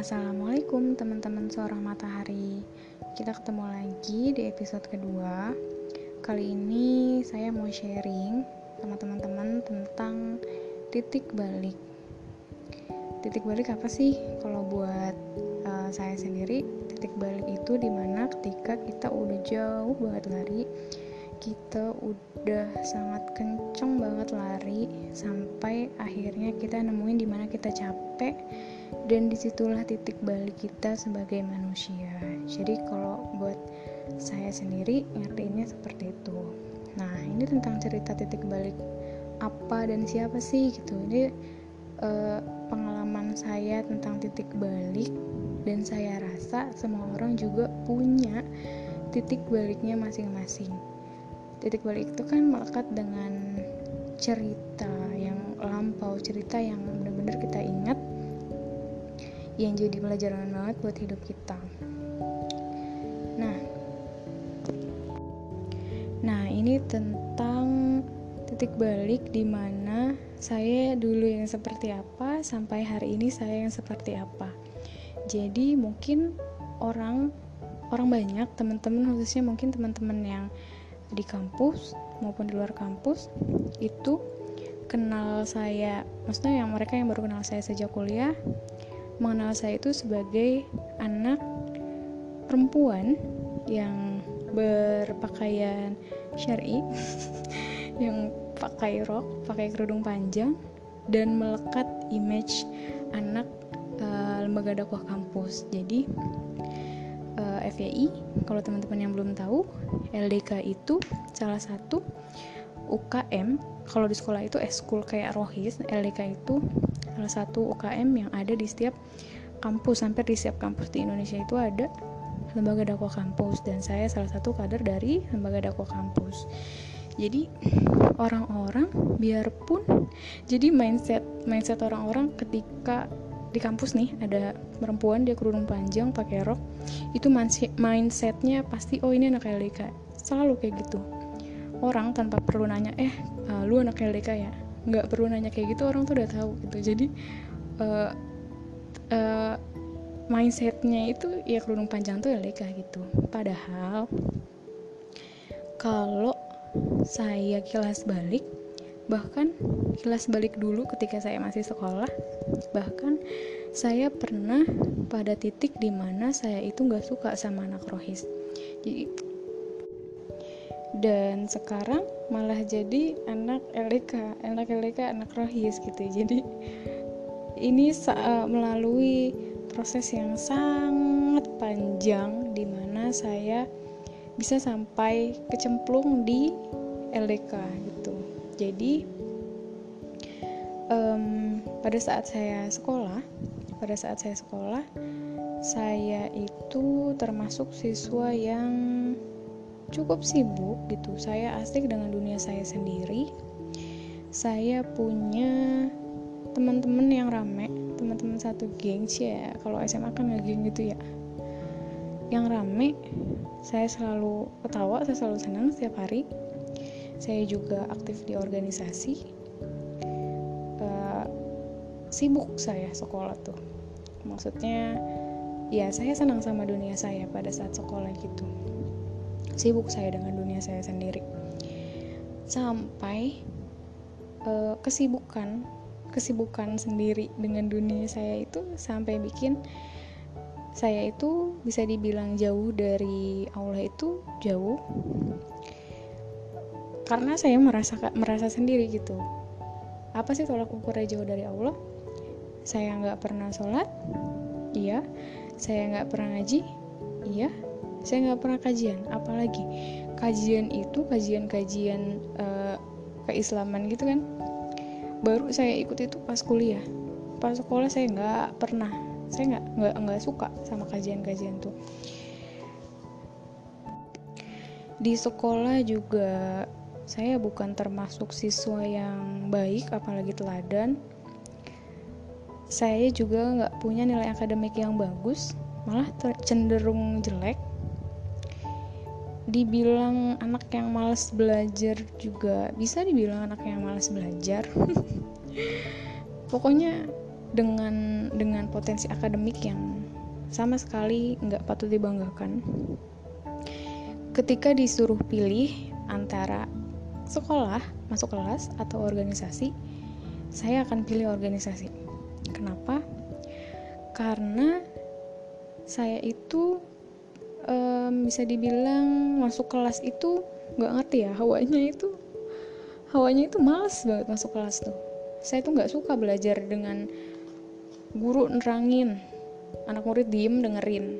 Assalamualaikum teman-teman seorang matahari. Kita ketemu lagi di episode kedua. Kali ini saya mau sharing sama teman-teman tentang titik balik. Titik balik apa sih? Kalau buat uh, saya sendiri Titik balik itu di mana ketika kita udah jauh banget lari kita udah sangat kenceng banget lari sampai akhirnya kita nemuin di mana kita capek dan di situlah titik balik kita sebagai manusia. Jadi kalau buat saya sendiri ngertiinnya seperti itu. Nah ini tentang cerita titik balik apa dan siapa sih gitu. Ini uh, pengalaman saya tentang titik balik dan saya rasa semua orang juga punya titik baliknya masing-masing. Titik balik itu kan melekat dengan cerita yang lampau cerita yang benar-benar kita ingat yang jadi pelajaran banget buat hidup kita. Nah. Nah ini tentang titik balik di mana saya dulu yang seperti apa sampai hari ini saya yang seperti apa. Jadi mungkin orang orang banyak teman-teman khususnya mungkin teman-teman yang di kampus maupun di luar kampus itu kenal saya maksudnya yang mereka yang baru kenal saya sejak kuliah mengenal saya itu sebagai anak perempuan yang berpakaian syari yang pakai rok, pakai kerudung panjang dan melekat image anak uh, lembaga dakwah kampus. Jadi uh, eh, FYI kalau teman-teman yang belum tahu LDK itu salah satu UKM kalau di sekolah itu eskul kayak rohis LDK itu salah satu UKM yang ada di setiap kampus hampir di setiap kampus di Indonesia itu ada lembaga dakwah kampus. Dan saya salah satu kader dari lembaga dakwah kampus. Jadi orang-orang biarpun jadi mindset mindset orang-orang ketika di kampus nih ada perempuan dia kerudung panjang pakai rok itu mindsetnya pasti oh ini anak LDK selalu kayak gitu. Orang tanpa perlu nanya eh uh, lu anak LDK ya nggak perlu nanya kayak gitu orang tuh udah tahu gitu. Jadi uh, uh, mindsetnya itu ya kerudung panjang tuh LDK gitu. Padahal kalau saya kilas balik bahkan kilas balik dulu ketika saya masih sekolah bahkan saya pernah pada titik di mana saya itu nggak suka sama anak rohis. Jadi dan sekarang malah jadi anak LDK anak LDK anak rohis gitu. Jadi ini uh, melalui proses yang sangat panjang di mana saya bisa sampai kecemplung di LDK gitu. Jadi um, pada saat saya sekolah pada saat saya sekolah saya itu termasuk siswa yang cukup sibuk gitu. Saya asik dengan dunia saya sendiri. Saya punya teman-teman yang rame teman-teman satu geng sih ya. Kalau SMA kan nggak geng gitu ya. Yang rame saya selalu ketawa saya selalu senang setiap hari. Saya juga aktif di organisasi. Uh, sibuk saya sekolah tuh. Maksudnya ya saya senang sama dunia saya pada saat sekolah gitu sibuk saya dengan dunia saya sendiri. Sampai uh, kesibukan kesibukan sendiri dengan dunia saya itu sampai bikin saya itu bisa dibilang jauh dari Allah itu jauh. Karena saya merasa merasa sendiri gitu. Apa sih tolak ukurnya jauh dari Allah? Saya nggak pernah sholat iya. Saya nggak pernah ngaji iya saya nggak pernah kajian apalagi kajian itu kajian-kajian uh, keislaman gitu kan. Baru saya ikut itu pas kuliah. Pas sekolah saya nggak pernah saya nggak nggak nggak suka sama kajian-kajian tuh. Di sekolah juga saya bukan termasuk siswa yang baik apalagi teladan. Saya juga nggak punya nilai akademik yang bagus malah cenderung jelek dibilang anak yang malas belajar juga. Bisa dibilang anak yang malas belajar. Pokoknya dengan dengan potensi akademik yang sama sekali nggak patut dibanggakan. Ketika disuruh pilih antara sekolah masuk kelas atau organisasi saya akan pilih organisasi. Kenapa? Karena saya itu um, bisa dibilang masuk kelas itu nggak ngerti ya hawanya itu hawanya itu males banget masuk kelas tuh. Saya tuh nggak suka belajar dengan guru nerangin anak murid diem dengerin.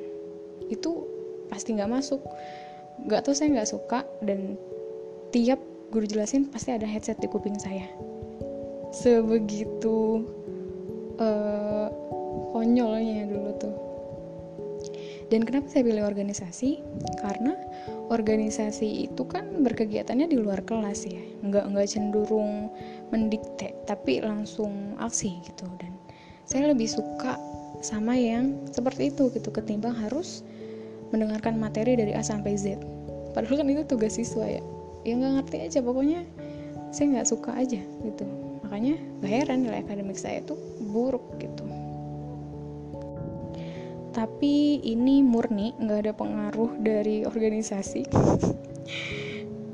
Itu pasti nggak masuk. Nggak tuh saya nggak suka dan tiap guru jelasin pasti ada headset di kuping saya. Sebegitu uh, konyolnya dulu tuh dan kenapa saya pilih organisasi? Karena organisasi itu kan berkegiatannya di luar kelas ya. Nggak nggak cenderung mendikte tapi langsung aksi gitu. Dan saya lebih suka sama yang seperti itu gitu ketimbang harus mendengarkan materi dari A sampai Z. Padahal kan itu tugas siswa ya. Ya nggak ngerti aja pokoknya saya nggak suka aja gitu. Makanya gak heran nilai akademik saya itu buruk gitu tapi ini murni nggak ada pengaruh dari organisasi.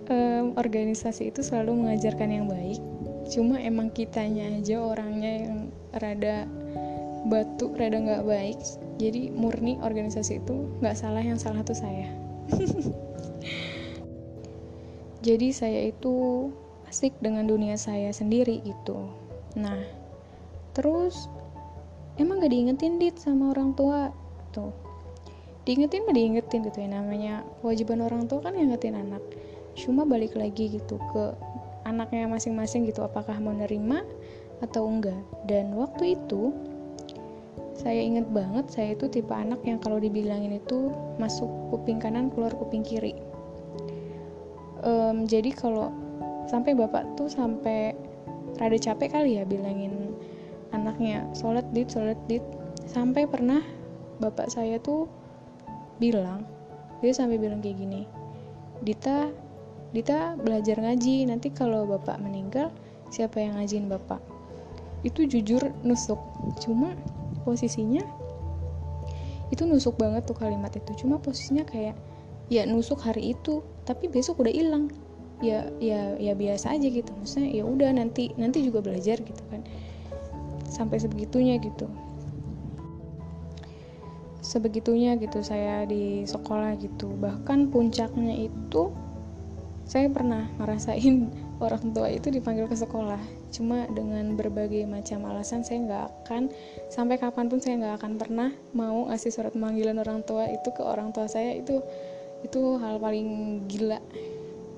Um, organisasi itu selalu mengajarkan yang baik. Cuma emang kitanya aja orangnya yang rada batu rada nggak baik. Jadi murni organisasi itu nggak salah yang salah tuh saya. Jadi saya itu asik dengan dunia saya sendiri gitu. Nah terus emang gak diingetin dit sama orang tua tuh diingetin mah diingetin gitu ya namanya kewajiban orang tua kan ngingetin anak. Cuma balik lagi gitu ke anaknya masing-masing gitu apakah mau nerima atau enggak. Dan waktu itu saya inget banget saya itu tipe anak yang kalau dibilangin itu masuk kuping kanan keluar kuping kiri. Um, jadi kalau sampai bapak tuh sampai rada capek kali ya bilangin anaknya sholat dit sholat dit. Sampai pernah bapak saya tuh bilang dia sampai bilang kayak gini Dita Dita belajar ngaji nanti kalau bapak meninggal siapa yang ngajin bapak? Itu jujur nusuk cuma posisinya itu nusuk banget tuh kalimat itu. Cuma posisinya kayak ya nusuk hari itu tapi besok udah hilang. Ya ya ya biasa aja gitu. Maksudnya ya udah nanti nanti juga belajar gitu kan. Sampai sebegitunya gitu sebegitunya gitu saya di sekolah gitu. Bahkan puncaknya itu saya pernah ngerasain orang tua itu dipanggil ke sekolah. Cuma dengan berbagai macam alasan saya nggak akan sampai kapan pun saya nggak akan pernah mau ngasih surat panggilan orang tua itu ke orang tua saya. Itu itu hal paling gila.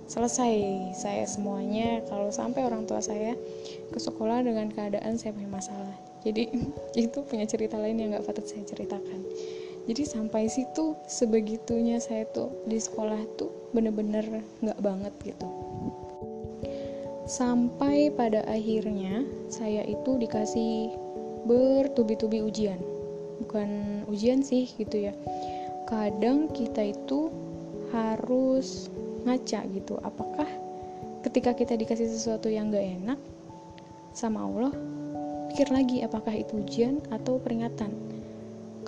Selesai saya semuanya. Kalau sampai orang tua saya ke sekolah dengan keadaan saya punya masalah. Jadi itu punya cerita lain yang nggak patut saya ceritakan jadi sampai situ sebegitunya saya tuh di sekolah tuh bener-bener nggak banget gitu. Sampai pada akhirnya saya itu dikasih bertubi-tubi ujian. Bukan ujian sih gitu ya. Kadang kita itu harus ngaca gitu apakah ketika kita dikasih sesuatu yang gak enak sama Allah pikir lagi apakah itu ujian atau peringatan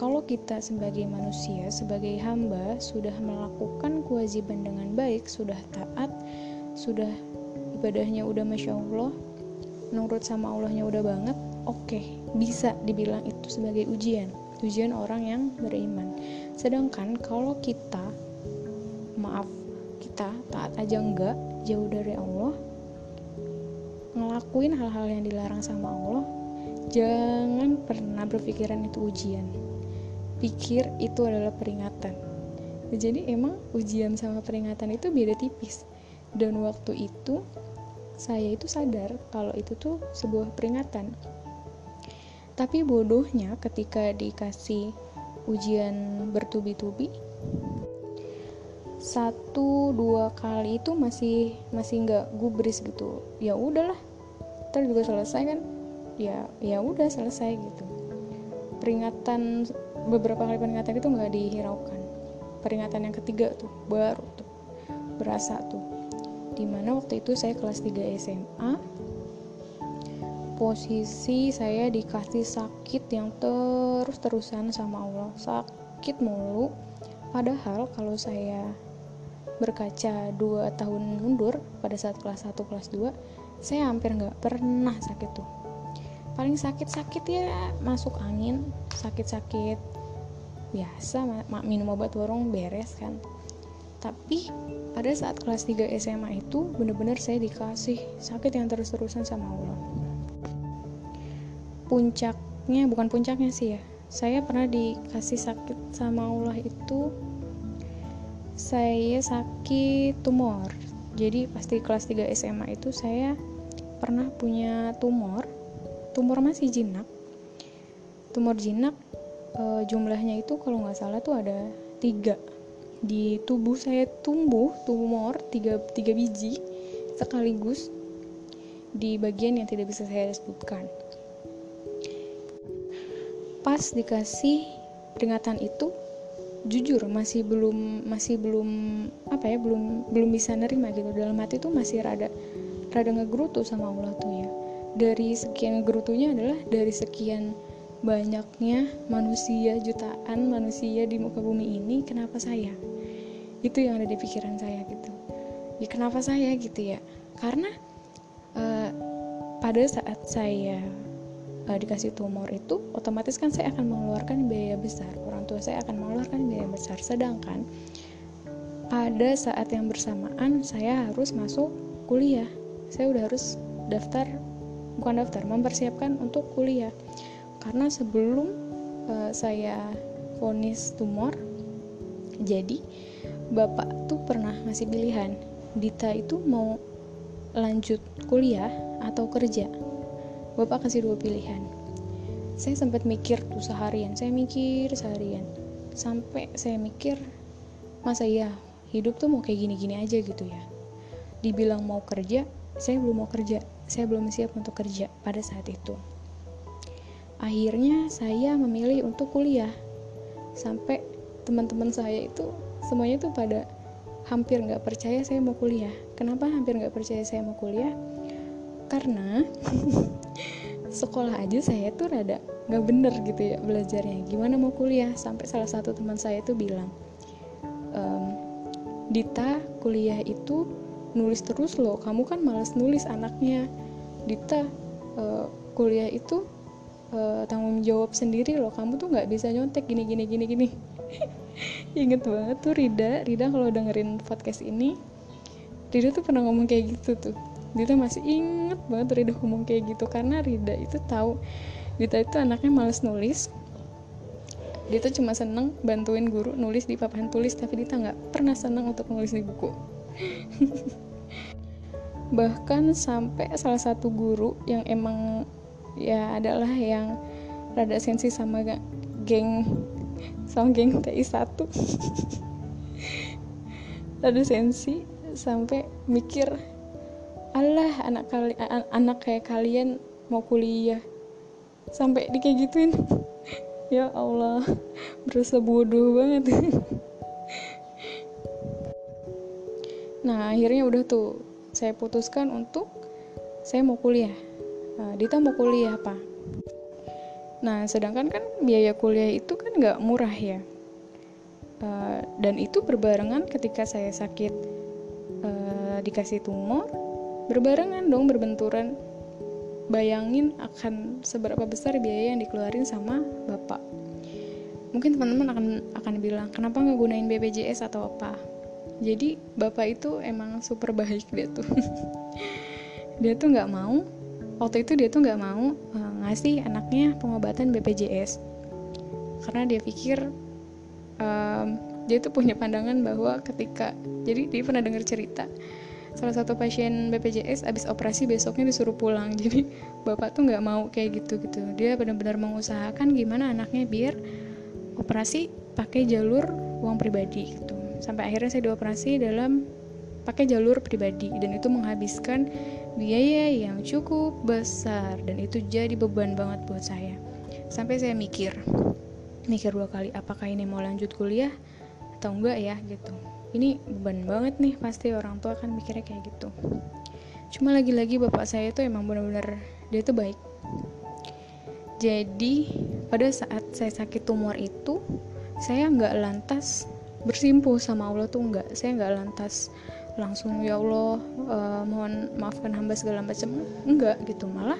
kalau kita sebagai manusia sebagai hamba sudah melakukan kewajiban dengan baik sudah taat sudah ibadahnya udah masya Allah menurut sama Allahnya udah banget oke okay, bisa dibilang itu sebagai ujian. Ujian orang yang beriman. Sedangkan kalau kita maaf kita taat aja enggak jauh dari Allah ngelakuin hal-hal yang dilarang sama Allah jangan pernah berpikiran itu ujian pikir itu adalah peringatan. Jadi emang ujian sama peringatan itu beda tipis. Dan waktu itu saya itu sadar kalau itu tuh sebuah peringatan. Tapi bodohnya ketika dikasih ujian bertubi-tubi satu dua kali itu masih masih nggak gubris gitu. Ya udahlah ntar juga selesai kan? Ya ya udah selesai gitu. Peringatan beberapa kali peringatan itu nggak dihiraukan. Peringatan yang ketiga tuh baru tuh berasa tuh. Di mana waktu itu saya kelas 3 SMA posisi saya dikasih sakit yang terus-terusan sama Allah. Sakit mulu. Padahal kalau saya berkaca dua tahun mundur pada saat kelas 1 kelas 2 saya hampir nggak pernah sakit tuh paling sakit-sakit ya masuk angin sakit-sakit biasa minum obat warung beres kan. Tapi pada saat kelas 3 SMA itu bener-bener saya dikasih sakit yang terus-terusan sama Allah. Puncaknya bukan puncaknya sih ya saya pernah dikasih sakit sama Allah itu saya sakit tumor. Jadi pasti kelas 3 SMA itu saya pernah punya tumor tumor masih jinak. Tumor jinak e, jumlahnya itu kalau nggak salah tuh ada tiga. Di tubuh saya tumbuh tumor tiga, tiga biji sekaligus di bagian yang tidak bisa saya sebutkan. Pas dikasih peringatan itu jujur masih belum masih belum apa ya belum belum bisa nerima gitu. Dalam hati tuh masih rada rada ngegerutu sama Allah tuh ya dari sekian gerutunya adalah dari sekian banyaknya manusia jutaan manusia di muka bumi ini kenapa saya? Itu yang ada di pikiran saya gitu. Ya kenapa saya gitu ya? Karena uh, pada saat saya uh, dikasih tumor itu otomatis kan saya akan mengeluarkan biaya besar. Orang tua saya akan mengeluarkan biaya besar. Sedangkan pada saat yang bersamaan saya harus masuk kuliah. Saya udah harus daftar bukan daftar mempersiapkan untuk kuliah. Karena sebelum uh, saya vonis tumor jadi bapak tuh pernah ngasih pilihan. Dita itu mau lanjut kuliah atau kerja? Bapak kasih dua pilihan. Saya sempat mikir tuh seharian saya mikir seharian. Sampai saya mikir masa ya hidup tuh mau kayak gini-gini aja gitu ya. Dibilang mau kerja saya belum mau kerja saya belum siap untuk kerja pada saat itu. Akhirnya saya memilih untuk kuliah. Sampai teman-teman saya itu semuanya tuh pada hampir nggak percaya saya mau kuliah. Kenapa hampir nggak percaya saya mau kuliah? Karena sekolah aja saya tuh rada nggak bener gitu ya belajarnya. Gimana mau kuliah? Sampai salah satu teman saya tuh bilang Dita kuliah itu nulis terus loh. Kamu kan malas nulis anaknya. Dita uh, kuliah itu uh, tanggung jawab sendiri loh. Kamu tuh nggak bisa nyontek gini gini gini gini. Inget banget tuh Rida. Rida kalau dengerin podcast ini Rida tuh pernah ngomong kayak gitu tuh. Rida masih inget banget Rida ngomong kayak gitu. Karena Rida itu tahu Rida itu anaknya males nulis. Dia tuh cuma seneng bantuin guru nulis di papan tulis tapi Dita nggak pernah seneng untuk nulis di buku bahkan sampai salah satu guru yang emang ya adalah yang rada sensi sama geng sama geng TI 1 rada sensi sampai mikir Allah anak kali anak kayak kalian mau kuliah. Sampai di kayak gituin ya Allah berasa bodoh banget nah akhirnya udah tuh saya putuskan untuk saya mau kuliah. Uh, Dita mau kuliah apa nah sedangkan kan biaya kuliah itu kan nggak murah ya. Uh, dan itu berbarengan ketika saya sakit uh, dikasih tumor berbarengan dong berbenturan. Bayangin akan seberapa besar biaya yang dikeluarin sama bapak. Mungkin teman-teman akan akan bilang kenapa nggak gunain BPJS atau apa jadi bapak itu emang super baik dia tuh. Dia tuh nggak mau waktu itu dia tuh nggak mau uh, ngasih anaknya pengobatan BPJS karena dia pikir um, dia tuh punya pandangan bahwa ketika jadi dia pernah dengar cerita salah satu pasien BPJS abis operasi besoknya disuruh pulang. Jadi bapak tuh nggak mau kayak gitu gitu. Dia benar-benar mengusahakan gimana anaknya biar operasi pakai jalur uang pribadi gitu sampai akhirnya saya dioperasi dalam pakai jalur pribadi. Dan itu menghabiskan biaya yang cukup besar. Dan itu jadi beban banget buat saya. Sampai saya mikir mikir dua kali apakah ini mau lanjut kuliah atau enggak ya gitu. Ini beban banget nih pasti orang tua kan mikirnya kayak gitu. Cuma lagi-lagi bapak saya itu emang benar-benar dia tuh baik. Jadi pada saat saya sakit tumor itu saya nggak lantas bersimpuh sama Allah tuh nggak saya nggak lantas langsung ya Allah uh, mohon maafkan hamba segala macam. Enggak gitu malah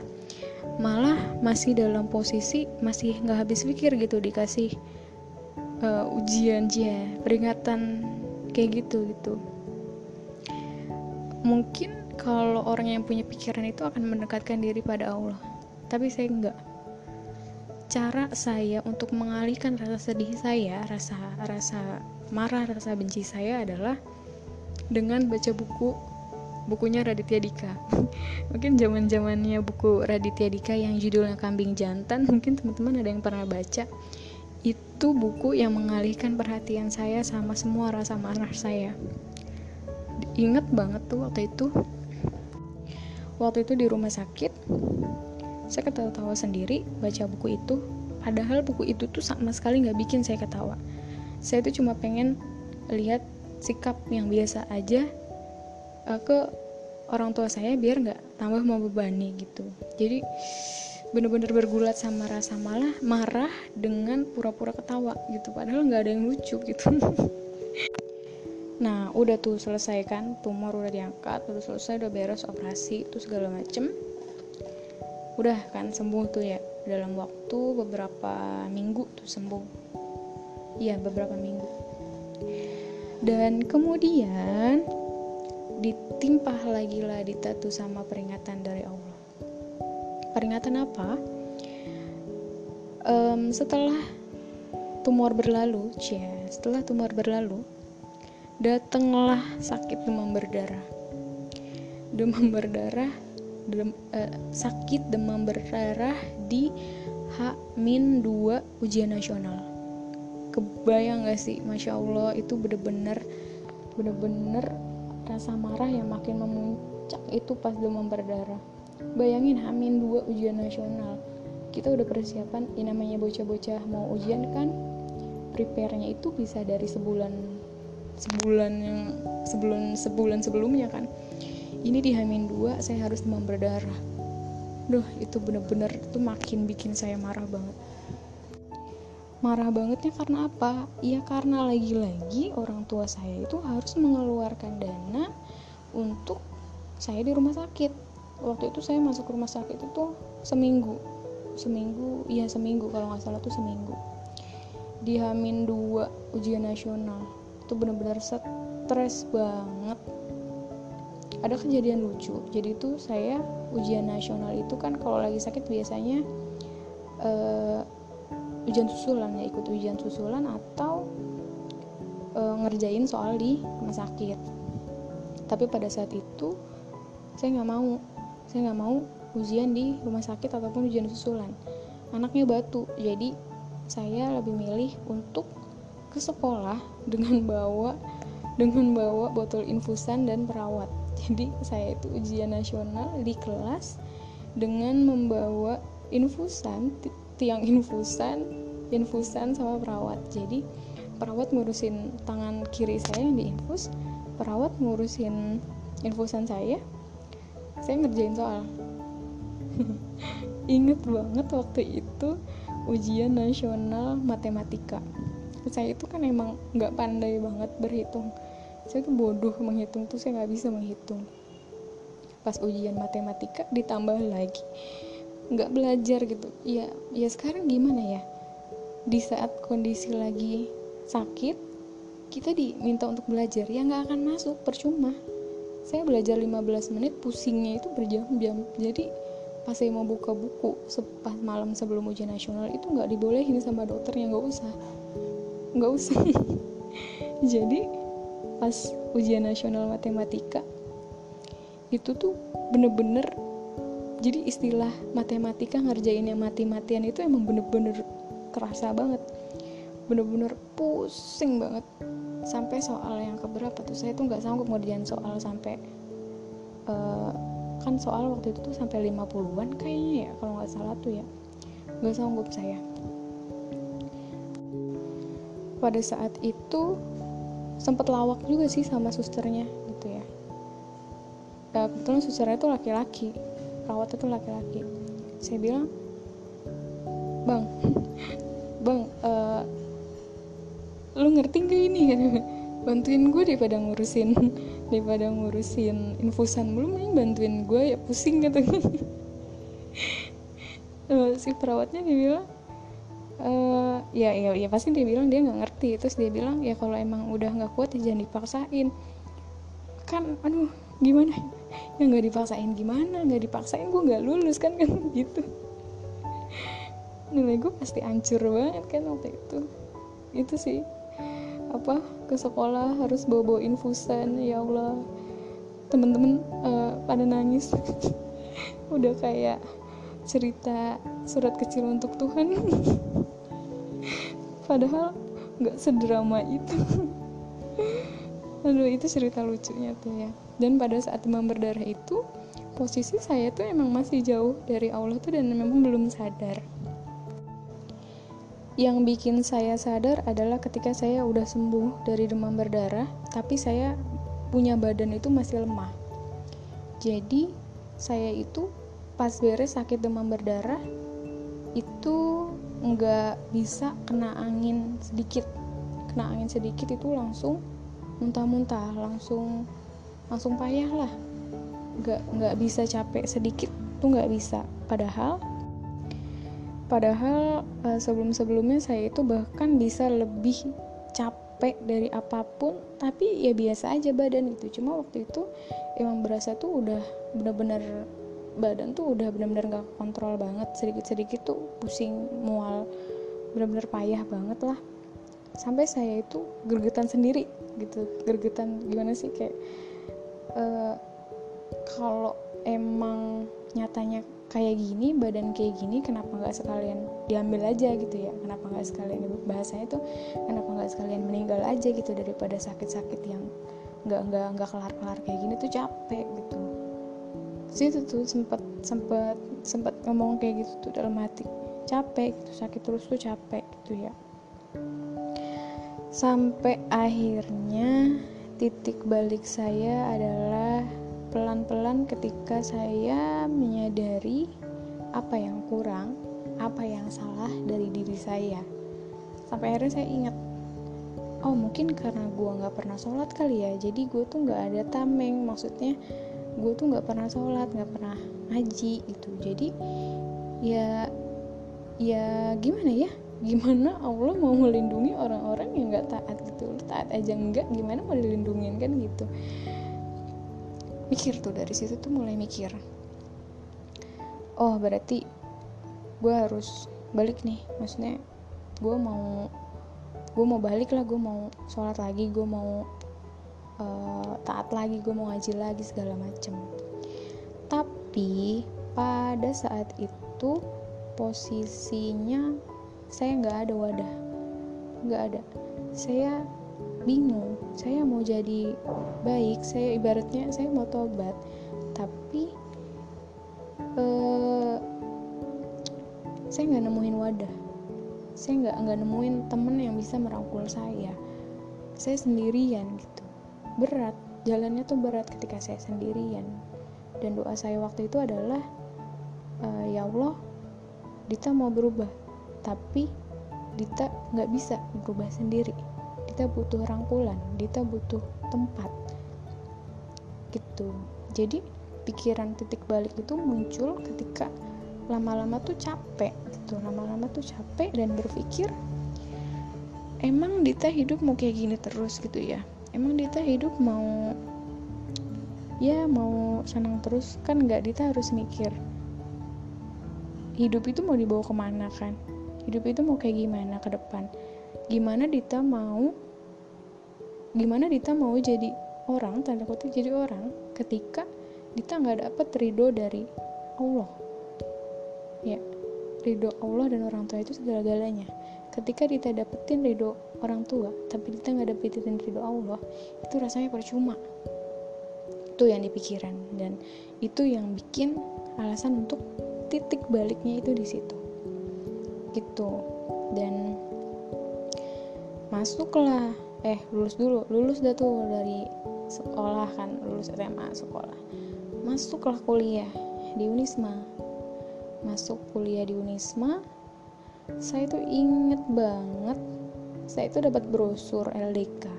malah masih dalam posisi masih nggak habis pikir gitu dikasih uh, ujian dia peringatan kayak gitu gitu. Mungkin kalau orang yang punya pikiran itu akan mendekatkan diri pada Allah tapi saya enggak cara saya untuk mengalihkan rasa sedih saya rasa rasa marah rasa benci saya adalah dengan baca buku bukunya Raditya Dika. Mungkin zaman zamannya buku Raditya Dika yang judulnya Kambing Jantan mungkin teman-teman ada yang pernah baca. Itu buku yang mengalihkan perhatian saya sama semua rasa marah saya. Inget banget tuh waktu itu. Waktu itu di rumah sakit saya ketawa-tawa sendiri baca buku itu. Padahal buku itu tuh sama sekali nggak bikin saya ketawa saya tuh cuma pengen lihat sikap yang biasa aja uh, ke orang tua saya biar nggak tambah membebani gitu. Jadi bener-bener bergulat sama rasa malah marah dengan pura-pura ketawa gitu. Padahal nggak ada yang lucu gitu. Nah udah tuh selesai kan tumor udah diangkat udah selesai udah beres operasi itu segala macem. Udah kan sembuh tuh ya dalam waktu beberapa minggu tuh sembuh iya beberapa minggu. Dan kemudian ditimpah lagi lah ditatu sama peringatan dari Allah. Peringatan apa? Um, setelah tumor berlalu cia setelah tumor berlalu datanglah sakit demam berdarah. Demam berdarah dem, uh, sakit demam berdarah di H-2 ujian nasional kebayang gak sih? Masya Allah itu bener-bener bener-bener rasa marah yang makin memuncak itu pas demam berdarah. Bayangin Hamin 2 ujian nasional. Kita udah persiapan ini namanya bocah-bocah mau ujian kan? Prepare-nya itu bisa dari sebulan sebulan yang sebelum sebulan sebelumnya kan? Ini di Hamin 2 saya harus demam berdarah. Duh itu bener-bener itu makin bikin saya marah banget marah bangetnya karena apa? Ya karena lagi-lagi orang tua saya itu harus mengeluarkan dana untuk saya di rumah sakit. Waktu itu saya masuk rumah sakit itu seminggu. Seminggu iya seminggu kalau nggak salah tuh seminggu. Di Hamin 2 ujian nasional. Itu benar-benar stres banget. Ada kejadian lucu. Jadi itu saya ujian nasional itu kan kalau lagi sakit biasanya uh, ujian susulan ya ikut ujian susulan atau uh, ngerjain soal di rumah sakit. Tapi pada saat itu saya nggak mau. Saya nggak mau ujian di rumah sakit ataupun ujian susulan. Anaknya batu. Jadi saya lebih milih untuk ke sekolah dengan bawa dengan bawa botol infusan dan perawat. Jadi saya itu ujian nasional di kelas dengan membawa infusan tiang infusan infusan sama perawat. Jadi perawat ngurusin tangan kiri saya yang diinfus perawat ngurusin infusan saya. Saya ngerjain soal. Inget banget waktu itu ujian nasional matematika. Saya itu kan emang nggak pandai banget berhitung. Saya tuh bodoh menghitung tuh saya nggak bisa menghitung. Pas ujian matematika ditambah lagi nggak belajar gitu. Ya ya sekarang gimana ya? Di saat kondisi lagi sakit kita diminta untuk belajar ya nggak akan masuk percuma. Saya belajar 15 menit pusingnya itu berjam-jam. Jadi pas saya mau buka buku pas malam sebelum ujian nasional itu nggak dibolehin sama dokternya nggak usah. Nggak usah. Jadi pas ujian nasional matematika itu tuh bener-bener jadi istilah matematika ngerjain yang mati-matian itu emang bener-bener kerasa banget. Bener-bener pusing banget. Sampai soal yang keberapa tuh saya tuh nggak sanggup ngerjain soal sampai uh, kan soal waktu itu tuh sampai 50-an kayaknya ya kalau nggak salah tuh ya. Nggak sanggup saya. Pada saat itu sempat lawak juga sih sama susternya gitu ya. Ya kebetulan susternya itu laki-laki perawat itu laki-laki. Saya bilang bang bang uh, lu ngerti gak ini? Kan bantuin gue daripada ngurusin daripada ngurusin infusan. Belum nih bantuin gue ya pusing gitu si perawatnya dia bilang uh, ya ya ya pasti dia bilang dia nggak ngerti. Terus dia bilang ya kalau emang udah nggak kuat ya jangan dipaksain. Kan aduh gimana ya nggak dipaksain gimana? Nggak dipaksain gue nggak lulus kan kan gitu. Nilai gue pasti hancur banget kan waktu itu. Itu sih apa ke sekolah harus bawa bawa infusan ya Allah. Temen-temen uh, pada nangis. Udah kayak cerita surat kecil untuk Tuhan. Padahal nggak sedrama itu aduh itu cerita lucunya tuh ya. Dan pada saat demam berdarah itu posisi saya tuh emang masih jauh dari Allah tuh dan memang belum sadar. Yang bikin saya sadar adalah ketika saya udah sembuh dari demam berdarah tapi saya punya badan itu masih lemah. Jadi saya itu pas beres sakit demam berdarah itu nggak bisa kena angin sedikit. Kena angin sedikit itu langsung muntah-muntah langsung langsung payah lah. Nggak nggak bisa capek sedikit tuh nggak bisa. Padahal padahal uh, sebelum-sebelumnya saya itu bahkan bisa lebih capek dari apa pun tapi ya biasa aja badan itu. Cuma waktu itu emang berasa tuh udah bener-bener badan tuh udah benar-benar gak kontrol banget. Sedikit-sedikit tuh pusing mual benar-benar payah banget lah. Sampai saya itu gergetan sendiri gitu gergetan gimana sih kayak uh, kalau emang nyatanya kayak gini badan kayak gini kenapa nggak sekalian diambil aja gitu ya? Kenapa nggak sekalian bahasanya tuh kenapa nggak sekalian meninggal aja gitu daripada sakit-sakit yang nggak nggak nggak kelar kelar kayak gini tuh capek gitu. Situ tuh sempat sempat sempat ngomong kayak gitu tuh dalam hati capek gitu sakit terus tuh capek gitu ya sampai akhirnya titik balik saya adalah pelan-pelan ketika saya menyadari apa yang kurang apa yang salah dari diri saya. Sampai akhirnya saya ingat oh mungkin karena gue nggak pernah sholat kali ya jadi gue tuh nggak ada tameng. Maksudnya gue tuh nggak pernah sholat nggak pernah ngaji gitu. Jadi ya ya gimana ya gimana Allah mau melindungi orang-orang yang nggak taat gitu? Taat aja enggak gimana mau dilindungin kan gitu. Mikir tuh dari situ tuh mulai mikir. Oh berarti gue harus balik nih. Maksudnya gue mau gue mau balik lah gue mau sholat lagi gue mau uh, taat lagi gue mau ngaji lagi segala macem. Tapi pada saat itu posisinya saya nggak ada wadah. Nggak ada. Saya bingung. Saya mau jadi baik saya ibaratnya saya mau tobat. Tapi uh, saya nggak nemuin wadah. Saya nggak nggak nemuin temen yang bisa merangkul saya. Saya sendirian gitu. Berat. Jalannya tuh berat ketika saya sendirian. Dan doa saya waktu itu adalah e, ya Allah Dita mau berubah tapi Dita nggak bisa berubah sendiri. Dita butuh rangkulan Dita butuh tempat. Gitu. Jadi pikiran titik balik itu muncul ketika lama-lama tuh capek gitu. Lama-lama tuh capek dan berpikir emang Dita hidup mau kayak gini terus? Gitu ya. Emang Dita hidup mau ya mau senang terus? Kan nggak Dita harus mikir hidup itu mau dibawa ke mana kan hidup itu mau kayak gimana ke depan? Gimana Dita mau gimana Dita mau jadi orang tanda kutip jadi orang ketika Dita nggak dapet ridho dari Allah? Ya ridho Allah dan orang tua itu segala-galanya. Ketika Dita dapetin ridho orang tua tapi Dita nggak dapetin ridho Allah itu rasanya percuma. Itu yang dipikiran dan itu yang bikin alasan untuk titik baliknya itu di situ gitu. Dan masuklah eh lulus dulu lulus dah tuh dari sekolah kan lulus SMA sekolah. Masuklah kuliah di Unisma. Masuk kuliah di Unisma saya tuh inget banget saya itu dapat brosur LDK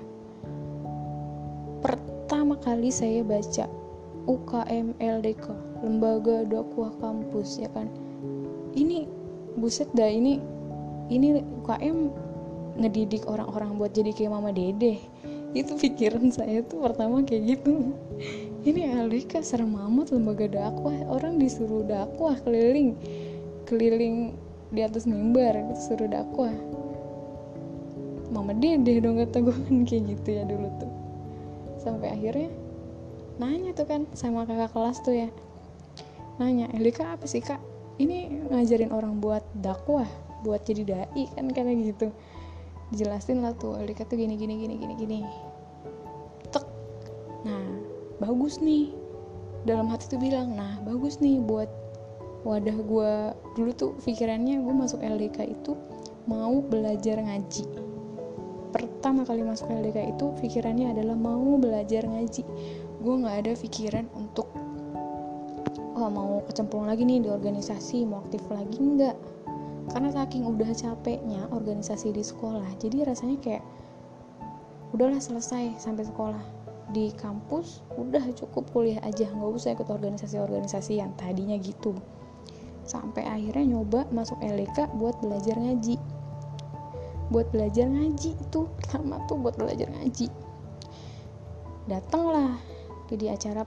pertama kali saya baca UKM LDK lembaga dakwah kampus ya kan? Ini buset dah ini ini UKM ngedidik orang-orang buat jadi kayak mama dede. Itu pikiran saya tuh pertama kayak gitu. Ini LDK serem amat lembaga dakwah. Orang disuruh dakwah keliling keliling di atas mimbar gitu suruh dakwah. Mama dede dong kata gue kan kayak gitu ya dulu tuh. Sampai akhirnya nanya tuh kan sama kakak kelas tuh ya. Nanya LDK apa sih kak ini ngajarin orang buat dakwah buat jadi dai kan kayak gitu. Jelasin lah tuh LDK tuh gini gini gini gini gini. Tek. Nah bagus nih. Dalam hati tuh bilang nah bagus nih buat wadah gue dulu tuh pikirannya gue masuk LDK itu mau belajar ngaji. Pertama kali masuk LDK itu pikirannya adalah mau belajar ngaji. Gue nggak ada pikiran untuk oh mau kecemplung lagi nih di organisasi mau aktif lagi nggak? Karena saking udah capeknya organisasi di sekolah jadi rasanya kayak udahlah selesai sampai sekolah. Di kampus udah cukup kuliah aja nggak usah ikut organisasi-organisasi yang tadinya gitu. Sampai akhirnya nyoba masuk LDK buat belajar ngaji. Buat belajar ngaji itu pertama tuh buat belajar ngaji. Datanglah jadi acara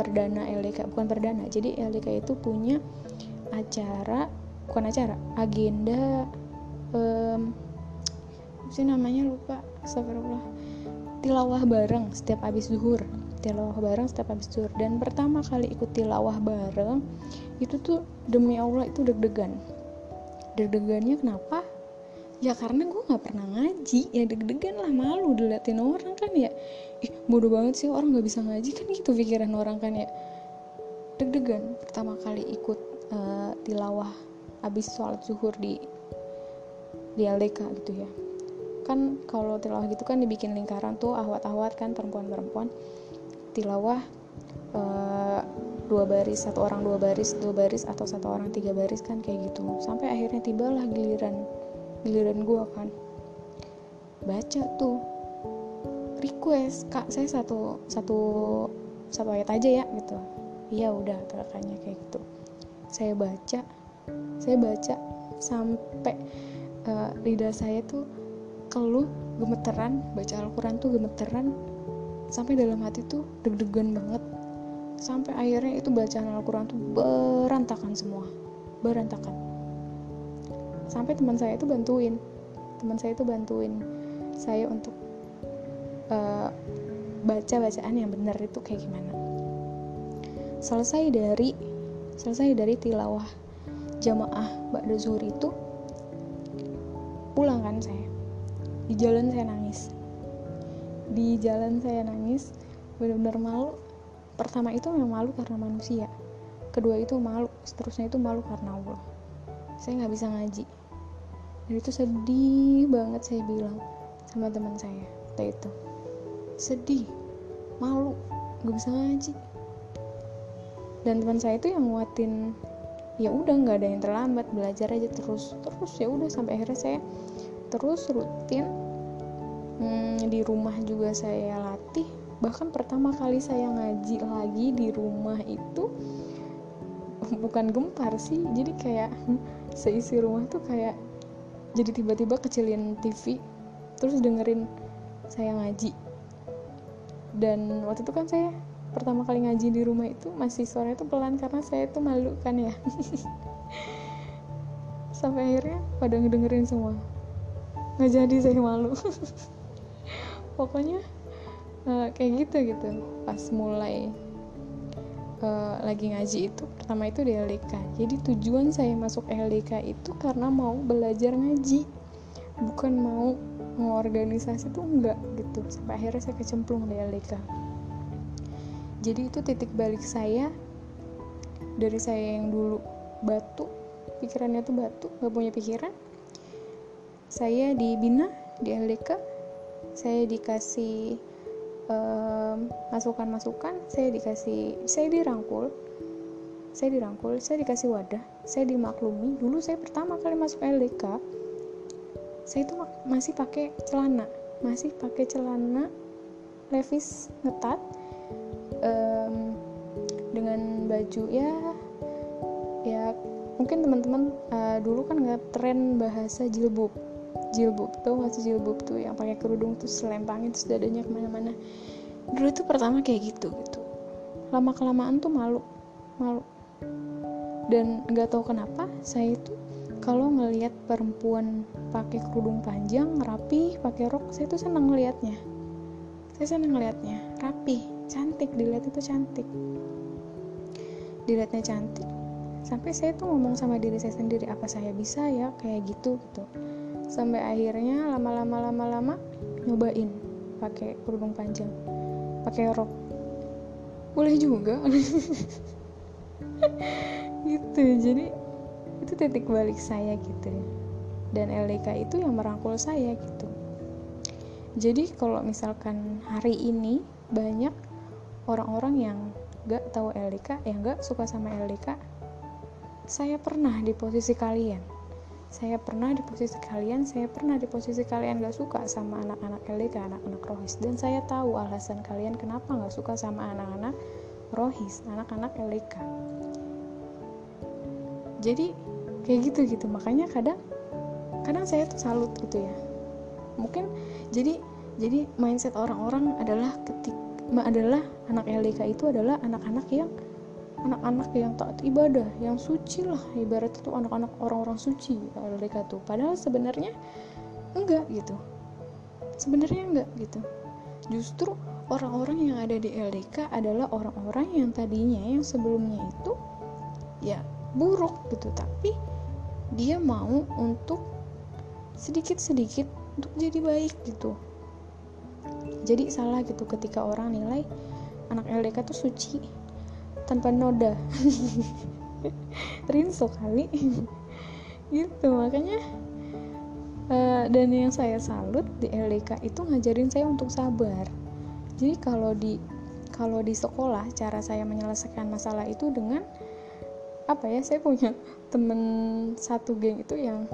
perdana LDK bukan perdana. Jadi LDK itu punya acara bukan acara agenda um, sih namanya? Lupa. Astagfirullah. Tilawah bareng setiap habis zuhur. Tilawah bareng setiap habis zuhur. Dan pertama kali ikut tilawah bareng itu tuh demi Allah itu deg-degan. Deg-degannya kenapa ya karena gue nggak pernah ngaji. Ya deg-degan lah malu diliatin orang kan ya. Ih bodoh banget sih orang nggak bisa ngaji. Kan gitu pikiran orang kan ya. Deg-degan pertama kali ikut uh, tilawah habis sholat zuhur di di LDK gitu ya. Kan kalau tilawah gitu kan dibikin lingkaran tuh ahwat-ahwat kan perempuan-perempuan. Tilawah uh, dua baris satu orang dua baris dua baris atau satu orang tiga baris kan kayak gitu. Sampai akhirnya tibalah giliran giliran gue kan. Baca tuh request kak saya satu satu satu ayat aja ya gitu. Iya udah kakaknya kayak gitu. Saya baca saya baca sampai uh, lidah saya tuh keluh gemeteran baca Al-Quran tuh gemeteran sampai dalam hati tuh deg-degan banget. Sampai akhirnya itu bacaan Al-Quran tuh berantakan semua berantakan sampai teman saya itu bantuin. Teman saya itu bantuin saya untuk uh, baca bacaan yang benar itu kayak gimana. Selesai dari selesai dari tilawah jamaah Ba'da Zuhur itu pulang kan saya. Di jalan saya nangis. Di jalan saya nangis benar-benar malu. Pertama itu memang malu karena manusia. Kedua itu malu. Seterusnya itu malu karena Allah saya nggak bisa ngaji. Dan itu sedih banget saya bilang sama teman saya waktu itu. Sedih malu nggak bisa ngaji. Dan teman saya itu yang nguatin ya udah nggak ada yang terlambat belajar aja terus terus ya udah sampai akhirnya saya terus rutin hmm, di rumah juga saya latih. Bahkan pertama kali saya ngaji lagi di rumah itu bukan gempar sih jadi kayak seisi rumah tuh kayak jadi tiba-tiba kecilin TV terus dengerin saya ngaji. Dan waktu itu kan saya pertama kali ngaji di rumah itu masih suaranya tuh pelan karena saya tuh malu kan ya. Sampai akhirnya pada ngedengerin semua. Nggak jadi saya malu. Pokoknya uh, kayak gitu gitu pas mulai uh, lagi ngaji itu pertama itu di LDK jadi tujuan saya masuk LDK itu karena mau belajar ngaji bukan mau mengorganisasi tuh enggak gitu. Sampai akhirnya saya kecemplung di LDK jadi itu titik balik saya dari saya yang dulu batu pikirannya tuh batu gak punya pikiran. Saya dibina di LDK saya dikasih masukan masukan-masukan saya dikasih saya dirangkul. Saya dirangkul saya dikasih wadah saya dimaklumi. Dulu saya pertama kali masuk LDK saya itu masih pakai celana masih pakai celana levis ngetat um, dengan baju ya ya mungkin teman-teman uh, dulu kan nggak tren bahasa jilbab. Jilbab tuh masih jilbab tuh yang pakai kerudung tuh selempangin terus dadanya ke mana-mana dulu tuh pertama kayak gitu gitu. Lama kelamaan tuh malu malu. Dan nggak tahu kenapa saya itu kalau ngelihat perempuan pakai kerudung panjang rapi pakai rok saya tuh senang ngelihatnya. Saya senang ngelihatnya. Rapi cantik dilihat itu cantik. Dilihatnya cantik sampai saya tuh ngomong sama diri saya sendiri apa saya bisa ya kayak gitu gitu. Sampai akhirnya lama-lama lama-lama nyobain pakai kerudung panjang pakai rok. Boleh juga. Gitu jadi itu titik balik saya gitu dan LDK itu yang merangkul saya gitu. Jadi kalau misalkan hari ini banyak orang-orang yang gak tahu LDK yang gak suka sama LDK saya pernah di posisi kalian saya pernah di posisi kalian saya pernah di posisi kalian gak suka sama anak-anak LDK anak-anak rohis. Dan saya tahu alasan kalian kenapa gak suka sama anak-anak rohis anak-anak LDK jadi kayak gitu gitu makanya kadang kadang saya tuh salut gitu ya. Mungkin jadi jadi mindset orang-orang adalah ketik adalah anak LDK itu adalah anak-anak yang anak-anak yang taat ibadah yang suci lah. Ibarat itu anak-anak orang-orang suci LDK tuh. Padahal sebenarnya enggak gitu. Sebenarnya enggak gitu. Justru orang-orang yang ada di LDK adalah orang-orang yang tadinya yang sebelumnya itu ya buruk gitu. Tapi dia mau untuk sedikit-sedikit untuk jadi baik gitu. Jadi salah gitu ketika orang nilai anak LDK tuh suci tanpa noda. Rinso kali. Gitu makanya uh, dan yang saya salut di LDK itu ngajarin saya untuk sabar. Jadi kalau di kalau di sekolah cara saya menyelesaikan masalah itu dengan apa ya saya punya temen satu geng itu yang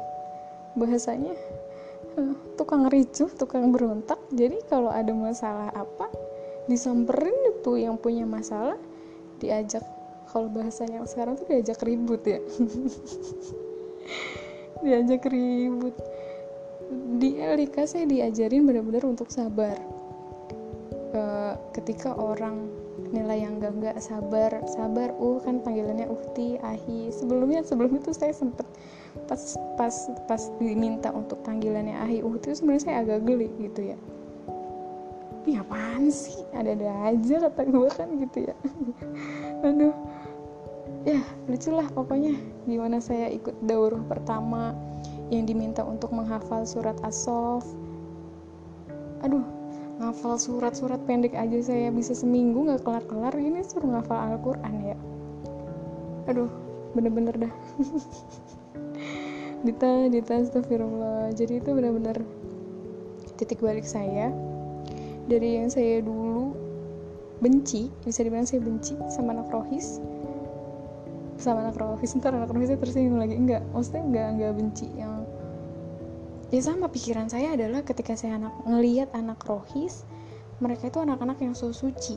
bahasanya uh, tukang ricuh tukang berontak. Jadi kalau ada masalah apa disamperin itu yang punya masalah diajak kalau bahasanya sekarang tuh diajak ribut ya. Diajak ribut. Di LDK saya diajarin benar-benar untuk sabar. Uh, ketika orang nilai yang gak nggak sabar sabar uh kan panggilannya uhti ahi. Sebelumnya sebelum itu saya sempet pas pas pas diminta untuk panggilannya ahi uhti itu sebenarnya saya agak geli gitu ya ini apaan sih? Ada-ada aja kata gue kan gitu ya. Aduh. Ya lucu lah pokoknya gimana saya ikut daurah pertama yang diminta untuk menghafal surat as-sof aduh ngafal surat-surat pendek aja saya bisa seminggu nggak kelar-kelar. Ini suruh ngafal Al-Quran ya. Aduh bener-bener dah. Dita, Dita, astagfirullah. Jadi itu bener-bener titik balik saya dari yang saya dulu benci bisa dibilang saya benci sama anak rohis. Sama anak rohis ntar anak rohisnya tersinggung lagi. Enggak maksudnya enggak enggak benci yang ya sama pikiran saya adalah ketika saya anak ngelihat anak rohis mereka itu anak-anak yang so suci.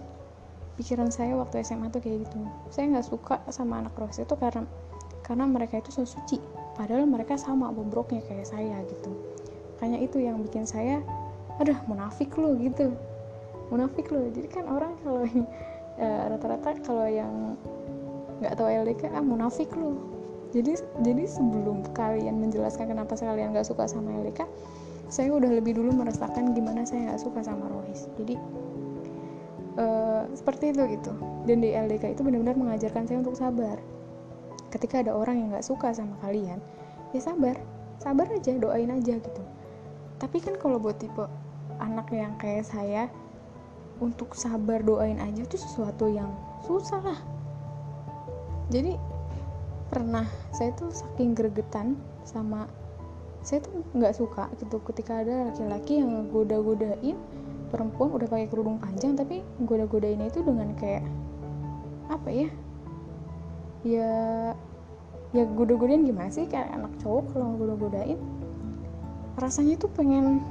Pikiran saya waktu SMA tuh kayak gitu. Saya nggak suka sama anak rohis itu karena karena mereka itu so suci. Padahal mereka sama bobroknya kayak saya gitu. Makanya itu yang bikin saya aduh munafik lo gitu. Munafik lo jadi kan orang kalau ya, rata-rata kalau yang nggak tahu LDK ah munafik lo jadi jadi sebelum kalian menjelaskan kenapa kalian gak suka sama LDK saya udah lebih dulu merasakan gimana saya gak suka sama Rohis. Jadi uh, seperti itu gitu. Dan di LDK itu benar-benar mengajarkan saya untuk sabar. Ketika ada orang yang gak suka sama kalian ya sabar. Sabar aja doain aja gitu. Tapi kan kalau buat tipe anak yang kayak saya untuk sabar doain aja itu sesuatu yang susah lah. Jadi pernah saya tuh saking gregetan sama saya tuh nggak suka gitu ketika ada laki-laki yang goda-godain perempuan udah pakai kerudung panjang tapi goda-godain itu dengan kayak apa ya? Ya ya goda-godain gimana sih? Kayak anak cowok kalau goda-godain rasanya tuh pengen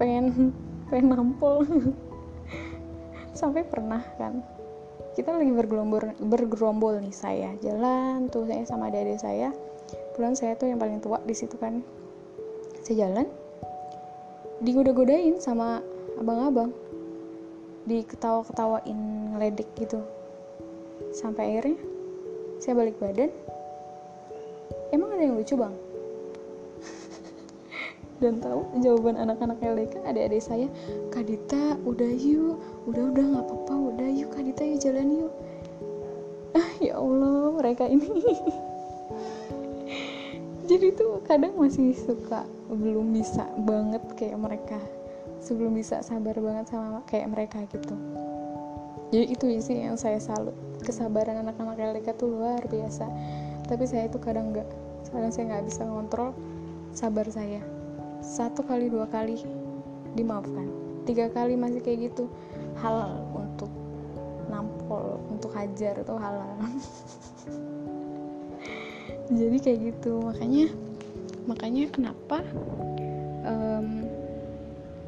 pengen pengen nampol. Sampai pernah kan. Kita lagi bergelombol bergerombol nih saya jalan tuh saya sama adik saya. Pulang saya tuh yang paling tua di situ kan. Saya jalan digoda-godain sama abang-abang. Diketawa-ketawain ngeledek gitu. Sampai akhirnya saya balik badan. Emang ada yang lucu bang dan tahu jawaban anak-anak LDK adik-adik saya Kak Dita udah yuk udah udah nggak apa-apa udah yuk Kak Dita yuk jalan yuk. Ah ya Allah mereka ini. Jadi tuh kadang masih suka belum bisa banget kayak mereka sebelum bisa sabar banget sama kayak mereka gitu. Jadi itu sih yang saya salut kesabaran anak-anak LDK tuh luar biasa. Tapi saya itu kadang nggak kadang saya nggak bisa ngontrol sabar saya satu kali dua kali dimaafkan. Tiga kali masih kayak gitu. Halal untuk nampol untuk hajar itu halal. Jadi kayak gitu. Makanya makanya kenapa um,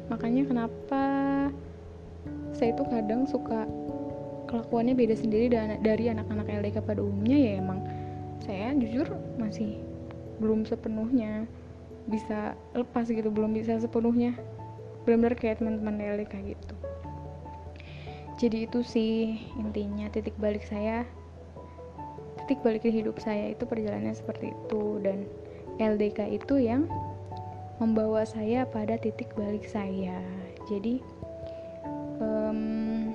makanya kenapa saya itu kadang suka kelakuannya beda sendiri dari anak-anak LDK pada umumnya ya emang. Saya jujur masih belum sepenuhnya bisa lepas gitu belum bisa sepenuhnya. Benar-benar kayak teman-teman LDK gitu. Jadi itu sih intinya titik balik saya. Titik balik di hidup saya itu perjalanannya seperti itu. Dan LDK itu yang membawa saya pada titik balik saya. Jadi um,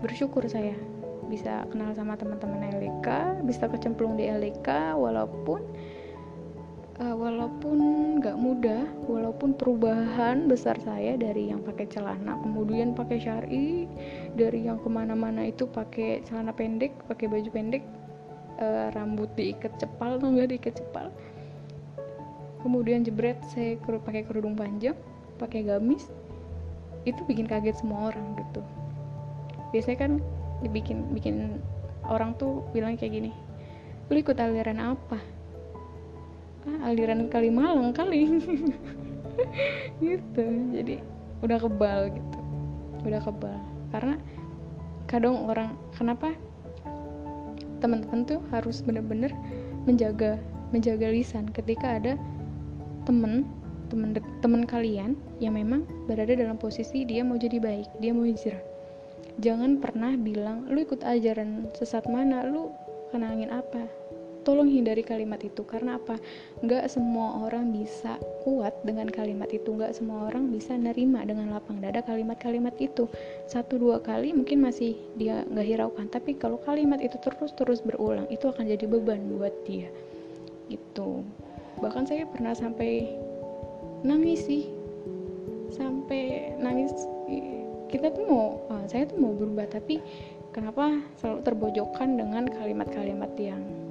bersyukur saya bisa kenal sama teman-teman LDK bisa kecemplung di LDK walaupun uh, walaupun nggak mudah walaupun perubahan besar saya dari yang pakai celana kemudian pakai syari dari yang ke mana-mana itu pakai celana pendek pakai baju pendek uh, rambut diikat cepal atau nggak diikat cepal. Kemudian jebret saya pakai kerudung panjang pakai gamis itu bikin kaget semua orang gitu. Biasanya kan dibikin bikin orang tuh bilang kayak gini lu ikut aliran apa ah, aliran Kalimalang kali. Gitu. Jadi udah kebal gitu. Udah kebal. Karena kadang orang kenapa? Teman-teman tuh harus bener-bener menjaga menjaga lisan ketika ada temen temen temen kalian yang memang berada dalam posisi dia mau jadi baik dia mau hijrah. Jangan pernah bilang lu ikut ajaran sesat mana? Lu kenangin apa tolong hindari kalimat itu karena apa? Nggak semua orang bisa kuat dengan kalimat itu. Nggak semua orang bisa nerima dengan lapang dada kalimat-kalimat itu. Satu dua kali mungkin masih dia nggak hiraukan tapi kalau kalimat itu terus terus berulang itu akan jadi beban buat dia. Gitu. Bahkan saya pernah sampai nangis sih. Sampai nangis. Kita tuh mau uh, saya tuh mau berubah tapi kenapa selalu terbojokkan dengan kalimat-kalimat yang Eh,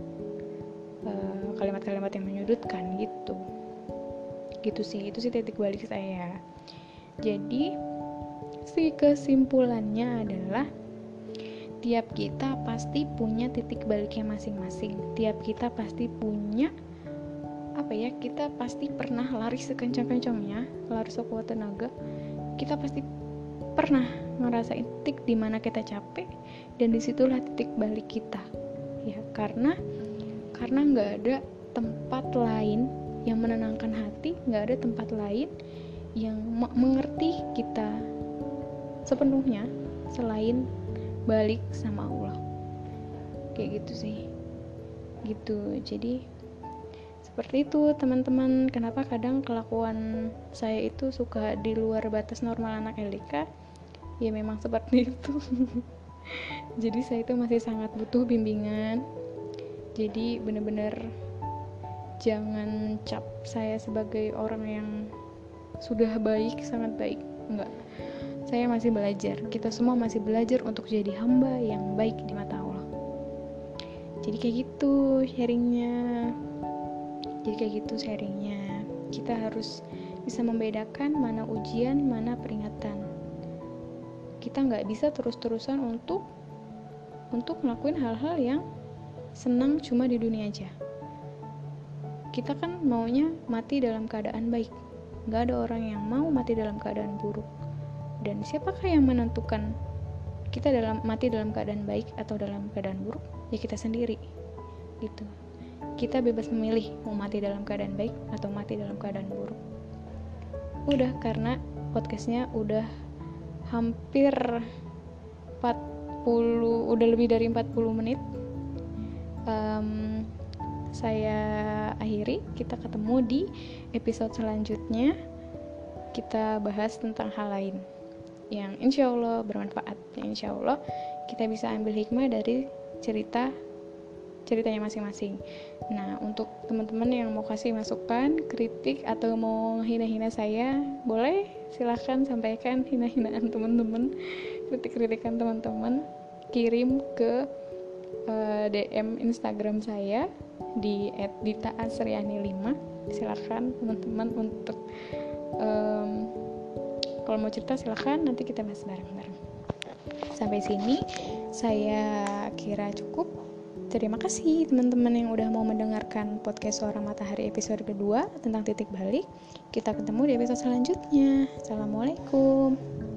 kalimat-kalimat uh, yang menyudutkan gitu. Gitu sih itu sih titik balik saya. Jadi si kesimpulannya adalah tiap kita pasti punya titik baliknya masing-masing. Tiap kita pasti punya apa ya kita pasti pernah lari sekencang-kencangnya lari sekuat tenaga. Kita pasti pernah ngerasain titik di mana kita capek dan di situlah titik balik kita. Ya karena karena nggak ada tempat lain yang menenangkan hati nggak ada tempat lain yang mengerti kita sepenuhnya selain balik sama Allah. Kayak gitu sih. Gitu. Jadi seperti itu teman-teman. Kenapa kadang kelakuan saya itu suka di luar batas normal anak LDK ya memang seperti itu. Jadi saya itu masih sangat butuh bimbingan jadi bener-bener jangan cap saya sebagai orang yang sudah baik sangat baik. Enggak. Saya masih belajar. Kita semua masih belajar untuk jadi hamba yang baik di mata Allah. Jadi kayak gitu sharingnya. Jadi kayak gitu sharingnya. Kita harus bisa membedakan mana ujian mana peringatan. Kita nggak bisa terus-terusan untuk untuk ngelakuin hal-hal yang senang cuma di dunia aja. Kita kan maunya mati dalam keadaan baik. Nggak ada orang yang mau mati dalam keadaan buruk. Dan siapakah yang menentukan kita dalam mati dalam keadaan baik atau dalam keadaan buruk? Ya kita sendiri. Gitu. Kita bebas memilih mau mati dalam keadaan baik atau mati dalam keadaan buruk. Udah karena podcastnya udah hampir 40 udah lebih dari 40 menit um, saya akhiri. Kita ketemu di episode selanjutnya. Kita bahas tentang hal lain yang insya Allah bermanfaat. Yang insya Allah kita bisa ambil hikmah dari cerita ceritanya masing-masing. Nah, untuk teman-teman yang mau kasih masukan, kritik atau mau hina-hina saya, boleh. Silahkan sampaikan hina-hinaan teman-teman, kritik-kritikan teman-teman, kirim ke eh, DM Instagram saya di @ditaasriani5 silahkan teman-teman untuk um, kalau mau cerita silahkan nanti kita bahas bareng-bareng. Sampai sini saya kira cukup. Terima kasih teman-teman yang udah mau mendengarkan podcast suara matahari episode kedua tentang titik balik. Kita ketemu di episode selanjutnya. Assalamualaikum